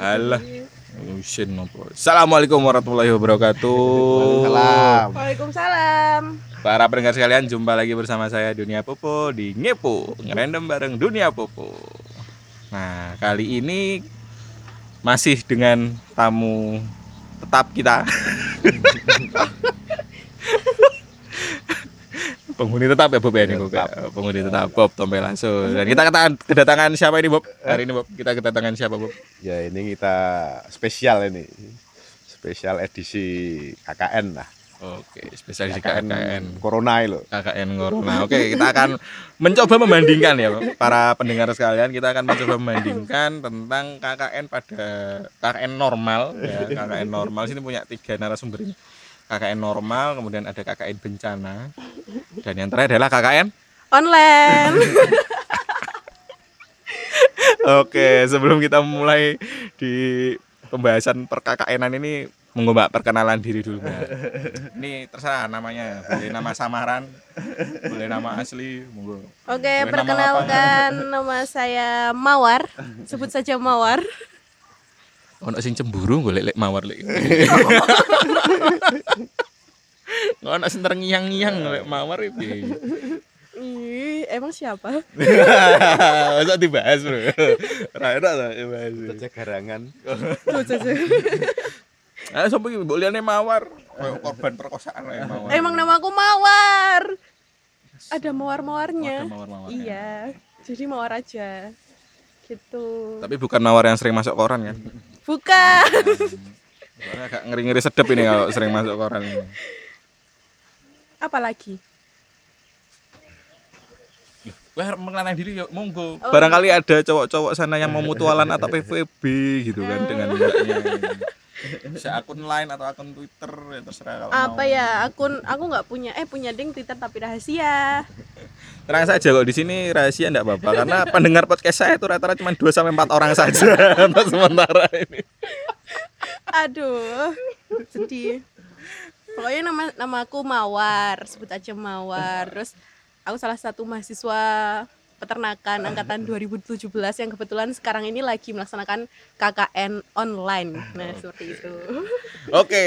Alah. Nopo. Assalamualaikum warahmatullahi wabarakatuh. Salam. Waalaikumsalam. Para pendengar sekalian, jumpa lagi bersama saya Dunia Popo di Ngepo, ngerendam bareng Dunia Popo. Nah, kali ini masih dengan tamu tetap kita. penghuni tetap ya Bob ya ini Bob ya. Penghuni tetap Bob Tompel langsung. Dan kita kedatangan, kedatangan siapa ini Bob? Hari ini Bob kita kedatangan siapa Bob? Ya ini kita spesial ini. Spesial edisi KKN lah. Oke, spesialis di KKN. Corona lo. KKN Corona. Oke, kita akan mencoba membandingkan ya, para pendengar sekalian. Kita akan mencoba membandingkan tentang KKN pada KKN normal ya, KKN normal. Sini punya tiga narasumber ini. KKN normal, kemudian ada KKN bencana, dan yang terakhir adalah KKN. Online. Oke, sebelum kita mulai di pembahasan per KKN-an ini, monggo Mbak perkenalan diri dulu Mbak. Ini terserah namanya, boleh nama samaran, boleh nama asli, monggo. Oke, Boleh nama perkenalkan nama saya Mawar. Sebut saja Mawar. Ono sing cemburu golek lek mawar lek. ono sing terngiang-ngiang lek mawar iki. Ih, emang siapa? Masa dibahas, Bro. Ora enak lah dibahas. Saja garangan. Tuh. Ah, sopo iki mbok liyane mawar, korban perkosaan lek mawar. Emang nama aku Mawar. Ada mawar-mawarnya. Ada mawar-mawarnya. Iya. Jadi mawar aja. Gitu. Tapi bukan mawar yang sering masuk koran kan? Bukan. Soalnya agak ngeri-ngeri sedep ini kalau sering masuk koran ini. Apalagi? Wah, mengenalkan diri yuk, monggo. Oh. Barangkali ada cowok-cowok sana yang mau mutualan atau PVB gitu kan dengan mbaknya. Bisa akun lain atau akun Twitter ya terserah kalau Apa mau. ya? Akun aku nggak punya. Eh punya ding Twitter tapi rahasia. Terang saja kok di sini rahasia enggak apa-apa karena pendengar podcast saya itu rata-rata cuma 2 sampai 4 orang saja untuk sementara ini. Aduh, sedih. Pokoknya nama nama aku Mawar, sebut aja Mawar. Terus aku salah satu mahasiswa peternakan angkatan 2017 yang kebetulan sekarang ini lagi melaksanakan KKN online. Nah, seperti itu. Oke,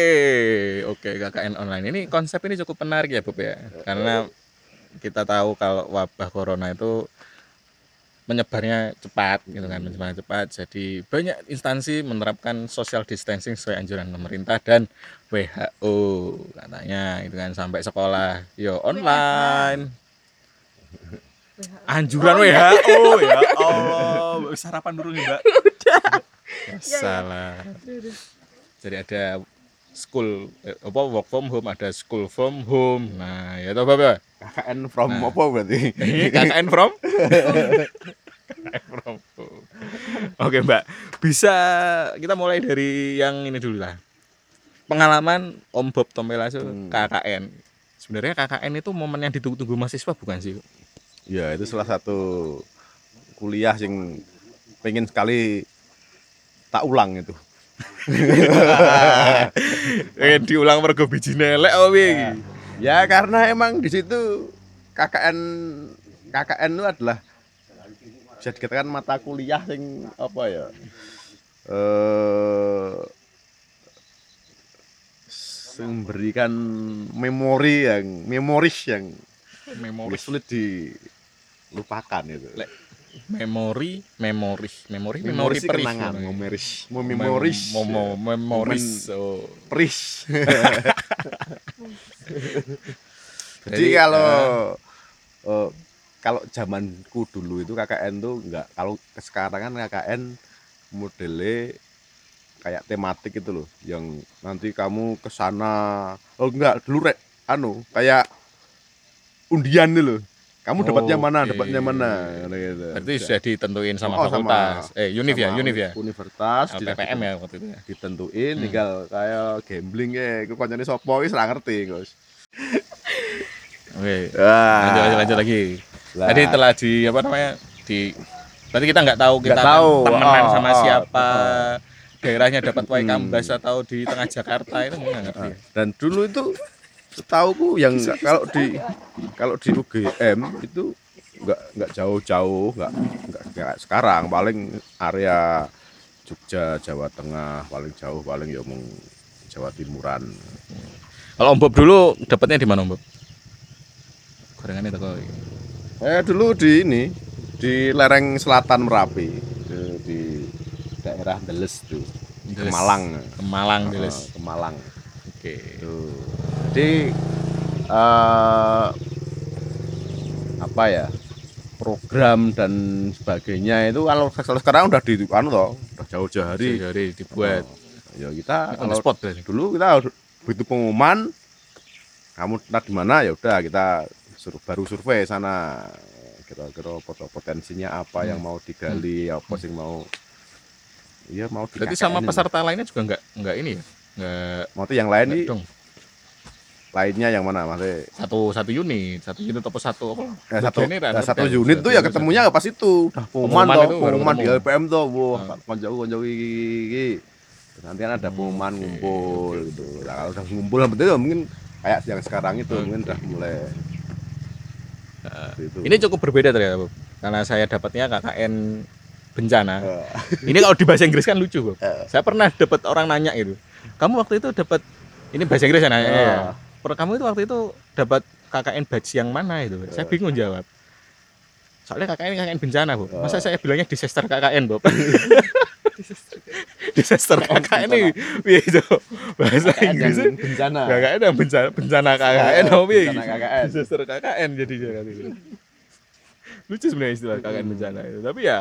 oke KKN online ini konsep ini cukup menarik ya Bob ya. Karena kita tahu kalau wabah corona itu menyebarnya cepat gitu kan, menyebarnya cepat. Jadi banyak instansi menerapkan social distancing sesuai anjuran pemerintah dan WHO katanya itu kan sampai sekolah yo online. Anjuran Oh, iya. WHO ya Allah, sarapan dulu nih Mbak. Udah. Ya, salah. Jadi ada school eh, apa work from home, ada school from home. Nah, ya toh Bapak. KKN from Nah. apa berarti? KKN from KKN from home. Oke, Mbak. Bisa kita mulai dari yang ini dulu lah. Pengalaman Om Bob Tombelasu Hmm. KKN. Sebenarnya KKN itu momen yang ditunggu-tunggu mahasiswa bukan sih? Ya itu salah satu kuliah yang pengen sekali tak ulang itu. Eh diulang mergo biji nelek piye iki? Ya karena emang di situ KKN KKN itu adalah bisa dikatakan mata kuliah yang apa ya eh memberikan memori yang memoris yang Memori sulit dilupakan itu. Lek, memori, memori, memori, memori kenangan, memoris, memoris, Memo, memoris. Oh. peris. Jadi kalau ah. eh, kalau zamanku dulu itu KKN tuh enggak kalau sekarang kan KKN modelnya kayak tematik itu loh yang nanti kamu ke sana oh enggak dulu rek anu kayak undian nih kamu dapatnya mana Oke. dapatnya mana gitu. Berarti sudah ditentuin sama Oh, sama- fakultas. eh, univ ya, Sama univ ya. Universitas di- LPPM ya waktu itu ya. ditentuin Hmm. tinggal kayak gambling ya iku koncone sapa wis ora ngerti Gus. Oke. Wah. Lanjut, lanjut, lanjut lagi. Lah. Tadi telah di apa namanya? Di Berarti kita nggak tahu kita Nggak tahu. temenan Oh, sama oh, siapa. oh. Daerahnya dapat Hmm. Waikambas atau di tengah Jakarta itu nggak ngerti. Dan dulu itu setauku yang kalau di kalau di UGM itu nggak nggak jauh-jauh nggak nggak sekarang paling area Jogja Jawa Tengah paling jauh paling ya mung Jawa Timuran Kalau Om Bob dulu dapatnya di mana Om Bob? Gorengannya teko saya dulu di ini di lereng selatan Merapi di, di daerah Deles tuh Deles. Kemalang Kemalang Deles. Kemalang Oke. Tuh. Jadi eh, apa ya program dan sebagainya itu kalau sekarang udah di anu toh, udah jauh-jauh hari. Hari dibuat Ya kita on kalau spot dulu kita begitu pengumuman kamu di mana ya udah kita sur- baru survei sana kira-kira pot- potensinya apa yang mau digali apa sih mau iya mau Hmm. Berarti sama peserta lainnya juga enggak enggak ini ya? Enggak mau tuh yang lain nih. Lainnya yang mana maksudnya Satu satu unit, satu unit atau satu apa? Ya, satu, Bagiannya kan, ya, satu unit tuh ya satu- ketemunya pas itu udah pengumuman Pengumuman baru pengumuman di. LPM tuh wah Ah. konjau konjau iki nanti kan ada pengumuman Oke, ngumpul gitu nah, kalau udah ngumpul betul ya mungkin kayak yang sekarang itu mungkin Oke. udah mulai Seperti itu. Ini cukup berbeda ternyata, Bob. Karena saya dapatnya KKN bencana. Eh, Ini kalau di bahasa Inggris kan lucu, Bob. Eh. Saya pernah dapat orang nanya gitu. Kamu waktu itu dapat ini bahasa Inggris ya nanya. Ah. ya. Per- Kamu itu waktu itu dapat KKN batch yang mana itu? Saya bingung jawab. Soalnya KKN KKN bencana, Bob. Masa saya bilangnya disaster KKN, Bob? disaster KKN ini piye itu? Bahasa KKN Inggris bencana KKN yang bencana bencana KKN Eh, apa piye? bencana KKN. Disaster KKN jadinya kan itu. Lucu sebenarnya istilah KKN bencana itu. Tapi ya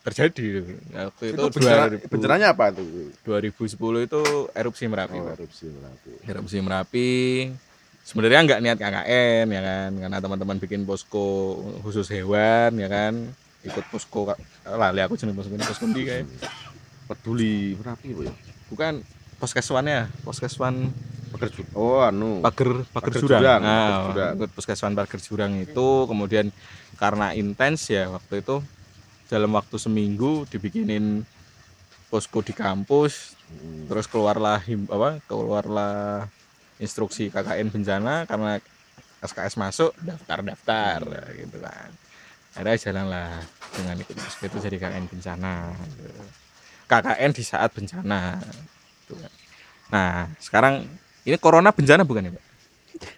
terjadi waktu itu, itu bencana, 2000 bencananya apa itu 2010 itu erupsi Merapi. oh, erupsi Merapi Erupsi Merapi. Sebenarnya nggak niat KKN ya kan, karena teman-teman bikin posko khusus hewan ya kan, ikut posko lali aku jeneng posko ini posko ndi kayak. peduli Merapi Bu, ya Bukan poskeswannya, poskeswan pekerja oh anu pager pager Pager jurang. jurang, Nah, pager jurang. ikut puskeswan pager jurang itu kemudian karena intens ya waktu itu dalam waktu seminggu dibikinin posko di kampus Hmm. terus keluarlah him, apa keluarlah instruksi KKN bencana karena SKS masuk daftar daftar gitu kan akhirnya jalanlah dengan ikut posko itu jadi KKN bencana KKN di saat bencana Gitu kan. nah sekarang ini corona bencana bukan ya Mbak?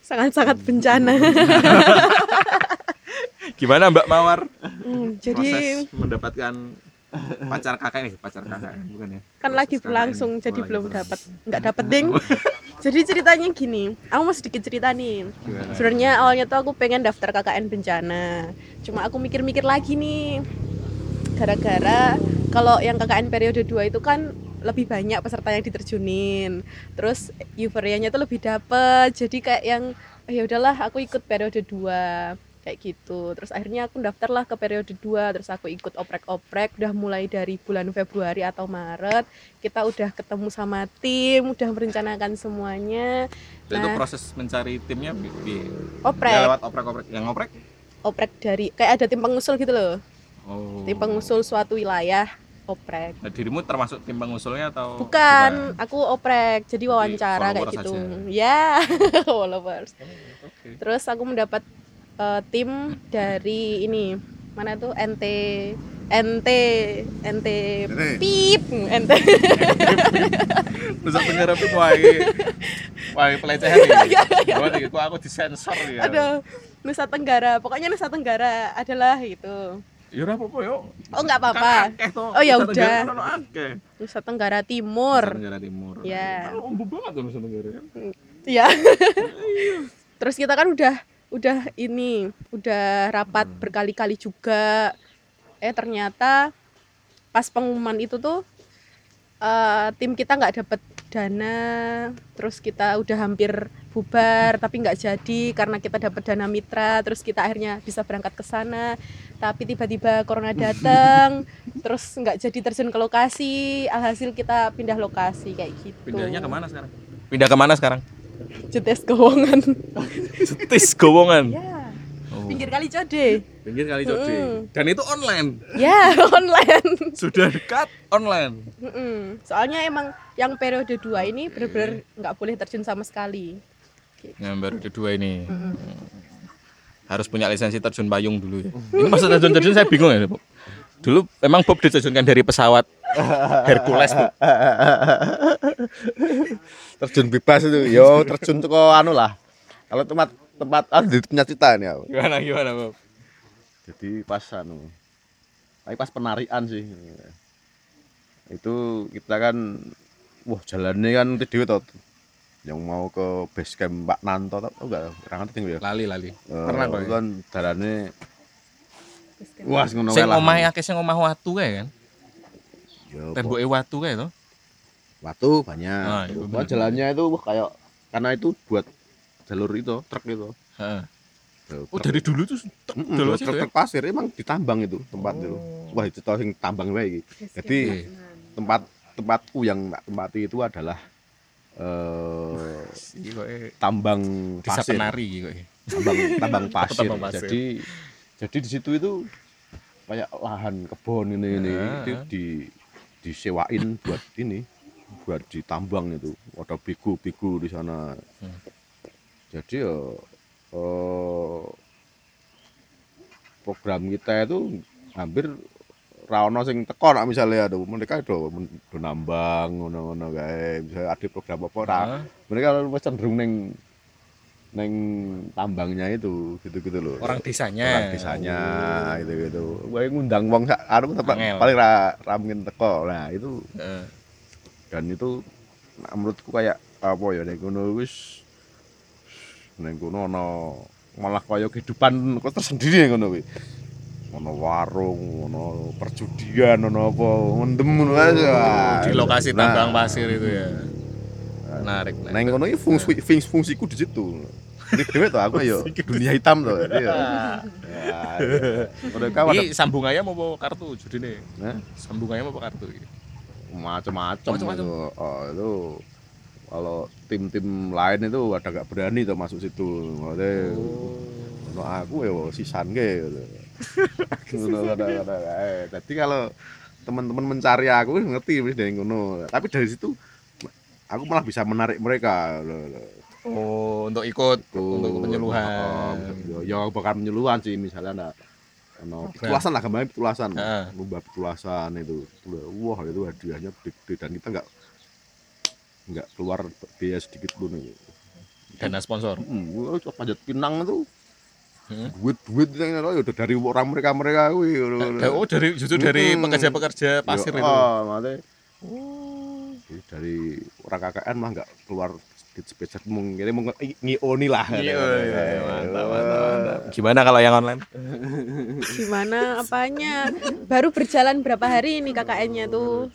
sangat-sangat bencana gimana Mbak Mawar? Hmm, proses jadi mendapatkan pacar KKN eh, pacar KKN bukan ya? Kan lagi Proses berlangsung jadi Oh, belum dapat nggak dapat ding. Jadi ceritanya gini aku mau sedikit cerita nih. Gimana? sebenarnya awalnya tuh aku pengen daftar KKN bencana. Cuma aku mikir-mikir lagi nih. Gara-gara kalau yang KKN periode 2 itu kan lebih banyak peserta yang diterjunin. Terus euforianya tuh lebih dapet. Jadi kayak yang "Ah, ya udahlah aku ikut periode 2 kayak gitu. Terus akhirnya aku daftarlah ke periode 2 terus aku ikut oprek-oprek. Udah mulai dari bulan Februari atau Maret kita udah ketemu sama tim udah merencanakan semuanya. Itu Nah. proses mencari timnya bi- bi- oprek. ya, lewat oprek-oprek. Yang oprek? Oprek dari kayak ada tim pengusul gitu loh. Oh. Tim pengusul suatu wilayah oprek. Nah, dirimu termasuk tim pengusulnya atau bukan aku oprek. Jadi wawancara kayak followers gitu. aja. ya followers. Oke. terus aku mendapat eh, tim dari ini mana tuh NT NT NT pip NT Nusa Tenggara Pip wah wah iki pelecehan iki. Buat iki kok aku disensor ya. ada Nusa Tenggara pokoknya Nusa Tenggara adalah itu Ya ora apa-apa yo. oh nggak apa-apa Kan. Oh, ya udah. kan. Nusa Tenggara Timur Nusa Tenggara Timur. Ya. Kan umbu banget Nusa Tenggara. kan. ya terus kita kan udah udah ini udah rapat berkali-kali juga eh ternyata pas pengumuman itu tuh eh, tim kita nggak dapet dana terus kita udah hampir bubar tapi nggak jadi karena kita dapat dana mitra terus kita akhirnya bisa berangkat ke sana tapi tiba-tiba corona datang terus nggak jadi terjun ke lokasi alhasil kita pindah lokasi kayak gitu Pindahnya ke mana sekarang? Pindah ke mana sekarang? Jetes kewongan Setis Gowongan. ya Oh, pinggir kali code pinggir kali Code. Mm. Dan itu online. ya online Sudah dekat online. Mm-mm. soalnya emang yang periode 2 ini bener-bener nggak boleh terjun sama sekali Yang baru kedua ini. Mm-mm. harus punya lisensi terjun payung dulu ya. Ini maksud terjun terjun saya bingung ya, Bob. Dulu memang Bob diterjunkan dari pesawat Hercules Bu. terjun bebas itu yo terjun ke anu lah kalau tempat tempat anu di punya cerita ini aku Gimana gimana Bob? jadi pas anu tapi pas penarian sih itu kita kan wah jalannya kan tidur tuh yang mau ke base camp Pak Nanto tau tau enggak orang tinggal ya Lali lali. Eh, Pernah kok itu ya? kan jalannya wah ngono Sing wae lah. omahe akeh sing omah watu kae kan. Yo, Temboke watu kae to. Watu banyak. Ah, iya, Wah, bener. jalannya itu wah, kayak karena itu buat jalur itu truk itu. Heeh. Truk- Oh dari dulu tuh jalur truk, situ ya. truk pasir emang ditambang itu tempat itu. Oh. Wah itu tau sing tambang wae iki. Jadi tempat tempatku yang tak tempati itu adalah eh Iki kok tambang desa pasir. penari iki kok. Tambang tambang pasir. Tambang pasir. Jadi jadi di situ itu kayak lahan kebun ini ini itu di disewain buat ini buat ditambang itu ada bigu-bigu di sana Hmm. jadi ya eh, program kita itu hampir rawono sing teko nak misalnya ada mereka do, do nambang ngono-ngono kae misalnya ada program apa ora Heeh. mereka lebih cenderung neng neng tambangnya itu gitu-gitu loh Orang desanya. orang desanya gitu gitu gue ngundang wong anu Angel. paling ra, ra mungkin teko nah itu. Dan itu nah, menurutku kayak apa ya ning kono wis ning kono ana malah kaya kehidupan kok tersendiri ning kono kuwi ono warung ono perjudian ono apa mendem ngono aja Wah, Di lokasi nah, tambang pasir itu ya. Menarik. menarik. Neng kono iki fungsi fungsi fungsiku di situ. Ini dewe tuh aku yo dunia hitam tuh. Iya. Ya. Mereka pada Ini sambung ayam apa kartu judine? Hah? Sambung ayam apa kartu iki? Macam-macam itu. Oh, itu kalau tim-tim lain itu ada gak berani tuh masuk situ. Maksudnya Oh. ono aku ya sisan ge gitu. Eh, Jadi kalau teman-teman mencari aku ngerti wis dari ngono. Tapi dari situ aku malah bisa menarik mereka. Oh, untuk ikut untuk penyuluhan. Oh, ya bukan penyuluhan sih misalnya ada ano Program. petulasan lah gambarnya petulasan Heeh. lomba petulasan itu wah itu hadiahnya gede dan kita nggak nggak keluar biaya sedikit pun itu Dana sponsor. hmm, panjat pinang itu Hmm. duit duit yang udah dari orang mereka mereka wih Oh, dari justru dari Hmm. pekerja-pekerja pasir itu. oh, Oh. dari orang KKN mah nggak keluar sedikit spesial mungkin mau nge- ngioni lah Iya, iya, mantap, mantap, mantap. Gimana kalau yang online? Gimana apanya? Baru berjalan berapa hari ini KKN-nya tuh?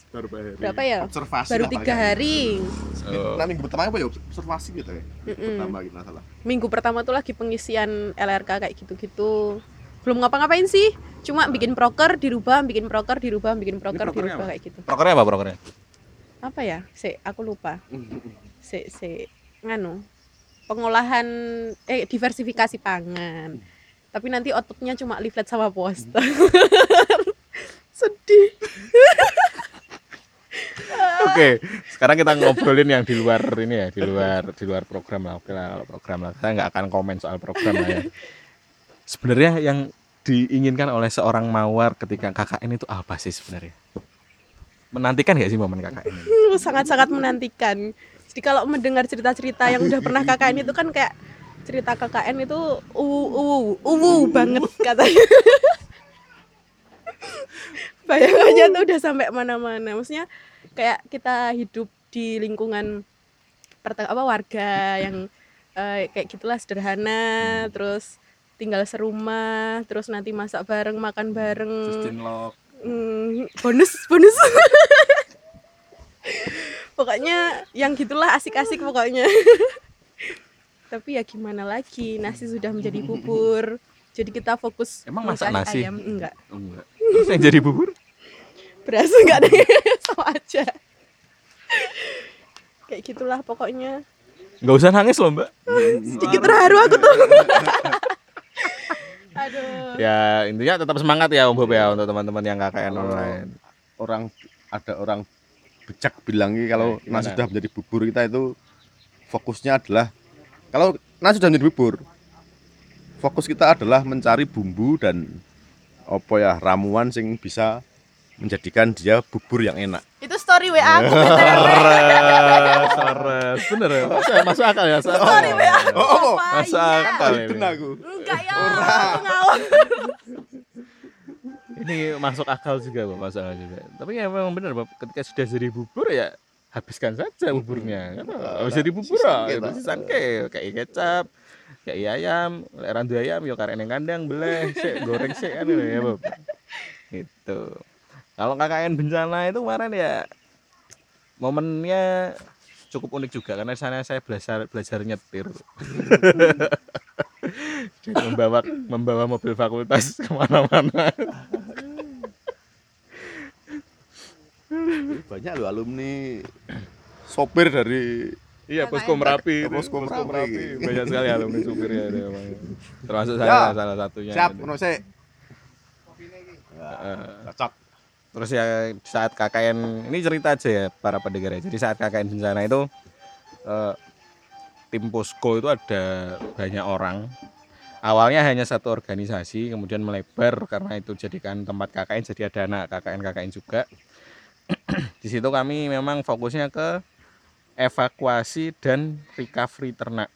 Berapa ya? observasi Baru tiga hari. Oh. Nah minggu pertama apa ya observasi gitu ya. Minggu pertama gitu salah. Minggu pertama tuh lagi pengisian LRK kayak gitu-gitu. Belum ngapa-ngapain sih? Cuma bikin proker dirubah, bikin proker dirubah, bikin proker dirubah kayak gitu. Prokernya apa prokernya? Apa ya? Se, aku lupa. Se, se, nganu. Pengolahan eh diversifikasi pangan. Tapi nanti outputnya cuma leaflet sama poster. Sedih. Oke, sekarang kita ngobrolin yang di luar ini ya, di luar di luar program lah. Oke lah kalau program lah. Saya nggak akan komen soal program lah ya. Sebenarnya yang diinginkan oleh seorang mawar ketika KKN itu apa sih sebenarnya? Menantikan nggak sih momen KKN ini? sangat-sangat menantikan. Jadi kalau mendengar cerita-cerita yang udah pernah KKN itu kan kayak cerita KKN itu uwu uwu uwu banget katanya. Bayangannya tuh udah sampai mana-mana. Maksudnya kayak kita hidup di lingkungan apa warga yang eh, kayak gitulah sederhana, terus tinggal serumah, terus nanti masak bareng, makan bareng. Hmm, bonus bonus pokoknya yang gitulah asik-asik pokoknya tapi ya gimana lagi nasi sudah menjadi bubur jadi kita fokus Emang masak nasi? ayam enggak Enggak. Terus yang jadi bubur? beras enggak deh sama aja kayak gitulah pokoknya Nggak usah nangis loh mbak. sedikit terharu aku tuh aduh Ya intinya tetap semangat ya Om Bob ya untuk teman-teman yang KKN online. Orang ada orang bijak bilang ini kalau Gimana? nasi sudah menjadi bubur kita itu fokusnya adalah kalau nasi sudah menjadi bubur fokus kita adalah mencari bumbu dan apa ya ramuan sing bisa menjadikan dia bubur yang enak. Itu story WA aku. Sores. Bener ya? Masuk, masuk akal ya? Masuk. Story WA aku. Oh, Apa masuk ya? akal. Itu aku. Enggak ya, aku ngawur. Ini masuk akal juga, Bapak. Masuk akal juga. Tapi ya memang benar, Bapak. Ketika sudah jadi bubur ya habiskan saja buburnya. Kan harus jadi bubur lah. Itu sisan ke, kayak kecap, kayak ayam, lek randu ayam yo karek ning kandang beleh, sik goreng sik kan ya, Bapak. Gitu. Kalau KKN bencana itu kemarin ya momennya cukup unik juga karena di sana saya belajar belajar nyetir Dan membawa membawa mobil fakultas ke mana-mana Banyak loh alumni. Sopir dari iya posko merapi Ya, Posko Merapi. banyak sekali alumni supirnya ada emang. termasuk saya Ya, salah satunya. Siap, sik. Cocok. terus ya saat KKN ini cerita aja ya para pendengar ya. Jadi saat KKN bencana itu eh, tim posko itu ada banyak orang. Awalnya hanya satu organisasi kemudian melebar karena itu jadikan tempat KKN jadi ada anak KKN KKN juga di situ kami memang fokusnya ke evakuasi dan recovery ternak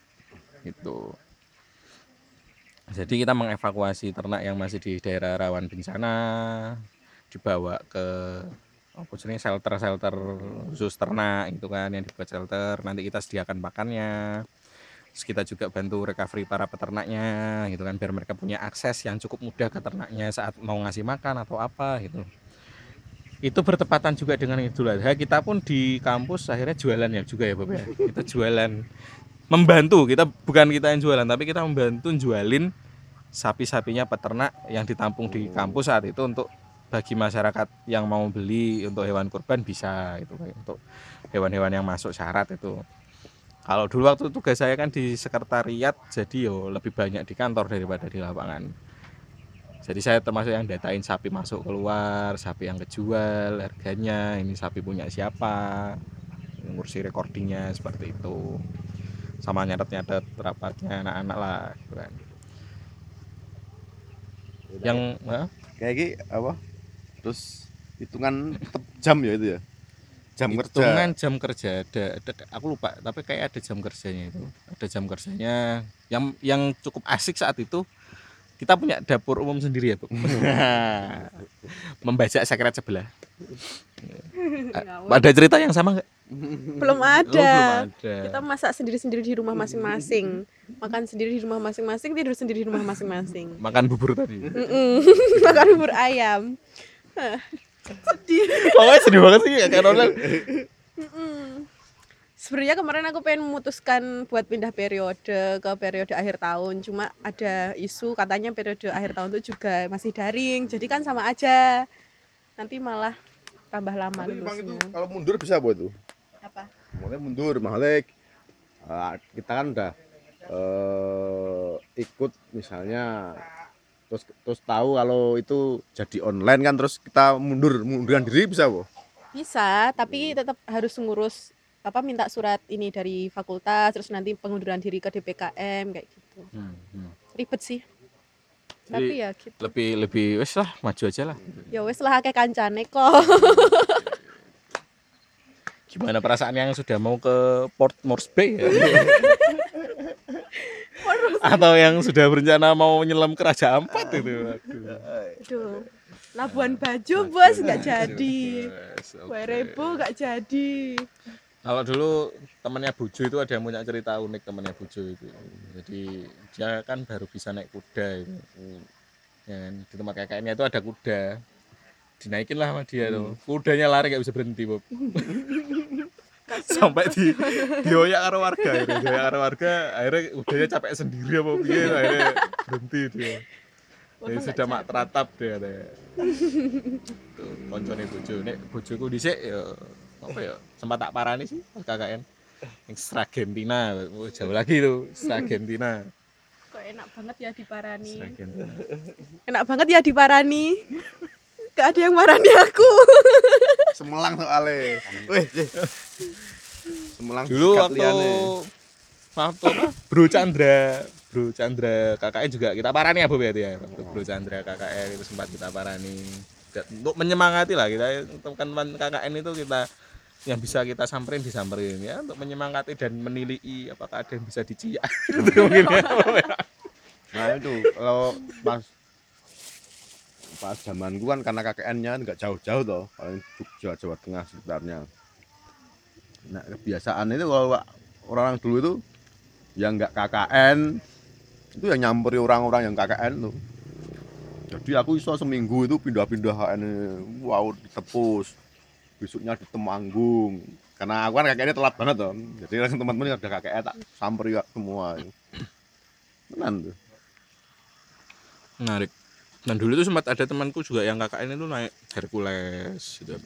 gitu. Jadi kita mengevakuasi ternak yang masih di daerah rawan bencana dibawa ke apa sih shelter-shelter khusus ternak gitu kan yang dibuat shelter. Nanti kita sediakan pakannya Terus kita juga bantu recovery para peternaknya gitu kan biar mereka punya akses yang cukup mudah ke ternaknya saat mau ngasih makan atau apa gitu itu bertepatan juga dengan Idul Adha. Kita pun di kampus akhirnya jualan ya juga ya Bapak ya? Kita jualan. Membantu. Kita bukan kita yang jualan tapi kita membantu jualin sapi-sapinya peternak yang ditampung di kampus saat itu untuk bagi masyarakat yang mau beli untuk hewan kurban bisa itu untuk hewan-hewan yang masuk syarat itu. Kalau dulu waktu tugas saya kan di sekretariat jadi yo lebih banyak di kantor daripada di lapangan jadi saya termasuk yang datain sapi masuk keluar sapi yang kejual harganya ini sapi punya siapa ngurusi recordingnya seperti itu sama nyatet-nyatet rapatnya anak-anak lah gitu kan yang Hah? kayak gini apa? Terus hitungan jam ya itu ya. Jam kerja. hitungan jam kerja ada, ada aku lupa tapi kayak ada jam kerjanya itu ada jam kerjanya yang yang cukup asik saat itu kita punya dapur umum sendiri ya bu membajak sekret sebelah Ngawur. ada cerita yang sama nggak Belum Oh, ada. belum ada Kita masak sendiri-sendiri di rumah masing-masing. Makan sendiri di rumah masing-masing, tidur sendiri di rumah masing-masing. makan bubur tadi. Makan bubur ayam. Sedih. pokoknya sedih banget sih ya Mm-mm. Sebenarnya kemarin aku pengen memutuskan buat pindah periode ke periode akhir tahun, cuma ada isu katanya periode akhir tahun itu juga masih daring, jadi kan sama aja. Nanti malah tambah lama Tapi itu lulusnya. kalau mundur bisa buat itu. Apa? Maksudnya mundur, maksudnya eh, kita kan udah eh, ikut misalnya terus terus tahu kalau itu jadi online kan terus kita mundur munduran diri bisa bu Bisa, tapi tetap harus ngurus apa minta surat ini dari fakultas, terus nanti pengunduran diri ke DPKM kayak gitu. Hmm, hmm. Ribet sih. Jadi, Tapi ya gitu. lebih lebih wes lah maju aja lah Ya wes lah kayak kancane kok. gimana perasaan yang sudah mau ke Port Moresby ya? atau yang sudah berencana mau menyelam ke Raja Ampat itu Aduh. Aduh. Labuan Bajo bos nggak jadi. Werebo nggak jadi. Kalau dulu temannya Bujo itu ada yang punya cerita unik temannya Bujo itu. Jadi dia kan baru bisa naik kuda itu. Ya kan? di tempat KKN-nya itu ada kuda. Dinaikin lah sama dia tuh. Kudanya lari nggak bisa berhenti Bob. Sampai di dioyak karo warga akhirnya. Dioyak karo warga akhirnya kudanya capek sendiri apa piye akhirnya berhenti dia. Wah, ya nggak sudah mak jadi. teratap dia katanya tuh koncone bojo nek bojoku dhisik ya apa ya sempat tak parani sih pas KKN yang Argentina oh, jauh lagi tuh Argentina Kok enak banget ya diparani. Argentina Enak banget ya diparani. Gak ada yang marani aku. semelang soalnya weh eh. semelang dulu waktu liane. waktu apa Bro Chandra Bro Chandra KKN juga kita parani ya Bob ya itu ya waktu Bro Chandra KKN itu sempat kita parani untuk menyemangati lah kita teman-teman KKN itu kita yang bisa kita samperin disamperin ya untuk menyemangati dan menilai apakah ada yang bisa diciak gitu mungkin ya. Nah itu kalau pas pas zamanku kan karena KKN-nya nggak jauh-jauh toh, paling Jogja, Jawa Tengah sekitarnya. Nah kebiasaan itu kalau orang dulu itu yang nggak KKN itu yang nyamperi orang-orang yang KKN tuh. Jadi aku iso seminggu itu pindah-pindah KKN, wow ditepus, besoknya di Temanggung. Karena aku kan KKN telat banget tuh. Jadi langsung teman-teman yang udah KKN tak samperi semua. Tenan tuh. menarik. Dan dulu itu sempat ada temanku juga yang KKN itu naik Hercules gitu.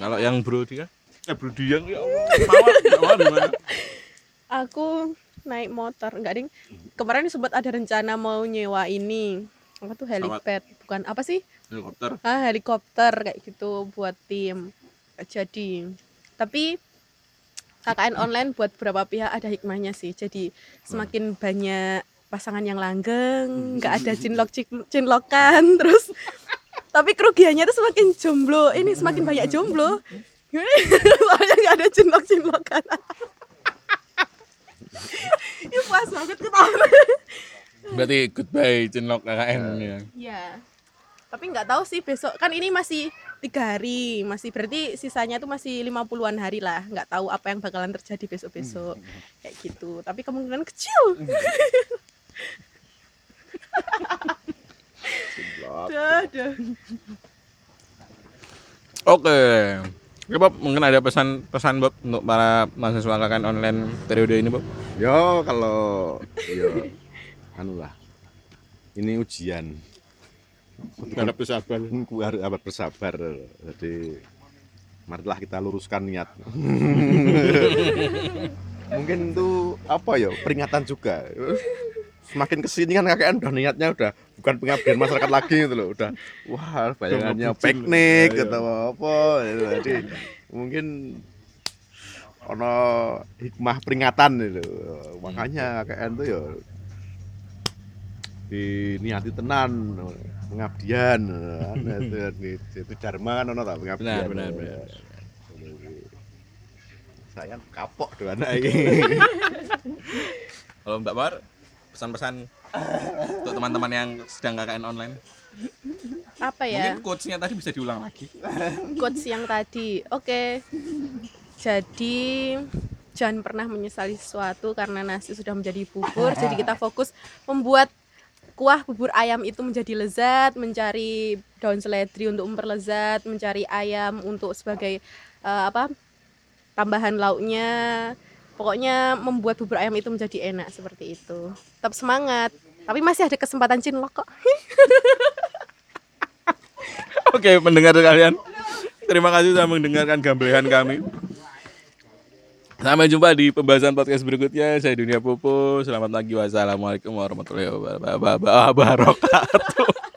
Kalau yang bro dia eh bro dia ya Allah. Aku naik motor. Enggak ding. Kemarin sempat ada rencana mau nyewa ini. Apa tuh helipad? Bukan apa sih helikopter? Ah helikopter kayak gitu buat tim. Jadi tapi KKN online buat beberapa pihak ada hikmahnya sih. Jadi semakin banyak pasangan yang langgeng nggak ada cinlok cinlokan terus tapi kerugiannya tuh semakin jomblo. Ini semakin banyak jomblo. Soalnya nggak ada cinlok cinlokan. Ini puas banget ketawa berarti goodbye cinlok KKN ya? Iya. Tapi nggak tahu sih besok kan ini masih tiga hari, masih berarti sisanya tuh masih 50-an hari lah. Nggak tahu apa yang bakalan terjadi besok-besok. Kayak gitu. Tapi kemungkinan kecil. Duh, duh. oke Oke Bob, mungkin ada pesan-pesan Bob untuk para mahasiswa KKN online periode ini Bob Yo kalau yo anu lah. Ini ujian. Harap bersabar Ku harus abad bersabar. Jadi marilah kita luruskan niat. Mungkin itu apa ya peringatan juga. Semakin ke sini kan KKN udah niatnya udah bukan pengabdian masyarakat lagi gitu loh, udah wah bayangannya piknik Ya, ya. atau apa gitu. Jadi mungkin ono hikmah peringatan gitu. Makanya KKN tuh ya diniati tenan pengabdian itu, itu, itu dharma kan ono tak pengabdian Benar, benar, benar. saya kapok doa anak ini Kalau Mbak Mar, pesan-pesan untuk teman-teman yang sedang KKN online. Apa ya? Mungkin quotes-nya tadi bisa diulang lagi. Quotes yang tadi. Oke. Jadi jangan pernah menyesali sesuatu karena nasi sudah menjadi bubur. Jadi kita fokus membuat kuah bubur ayam itu menjadi lezat, mencari daun seledri untuk memperlezat, mencari ayam untuk sebagai eh, apa? tambahan lauknya. Pokoknya membuat bubur ayam itu menjadi enak seperti itu. Tetap semangat. Tapi masih ada kesempatan cinlok kok. Oke, pendengar kalian. Terima kasih sudah mendengarkan gamblehan kami. Sampai jumpa di pembahasan podcast berikutnya. Saya Dunia Popo. Selamat pagi. Wassalamualaikum warahmatullahi wabarakatuh.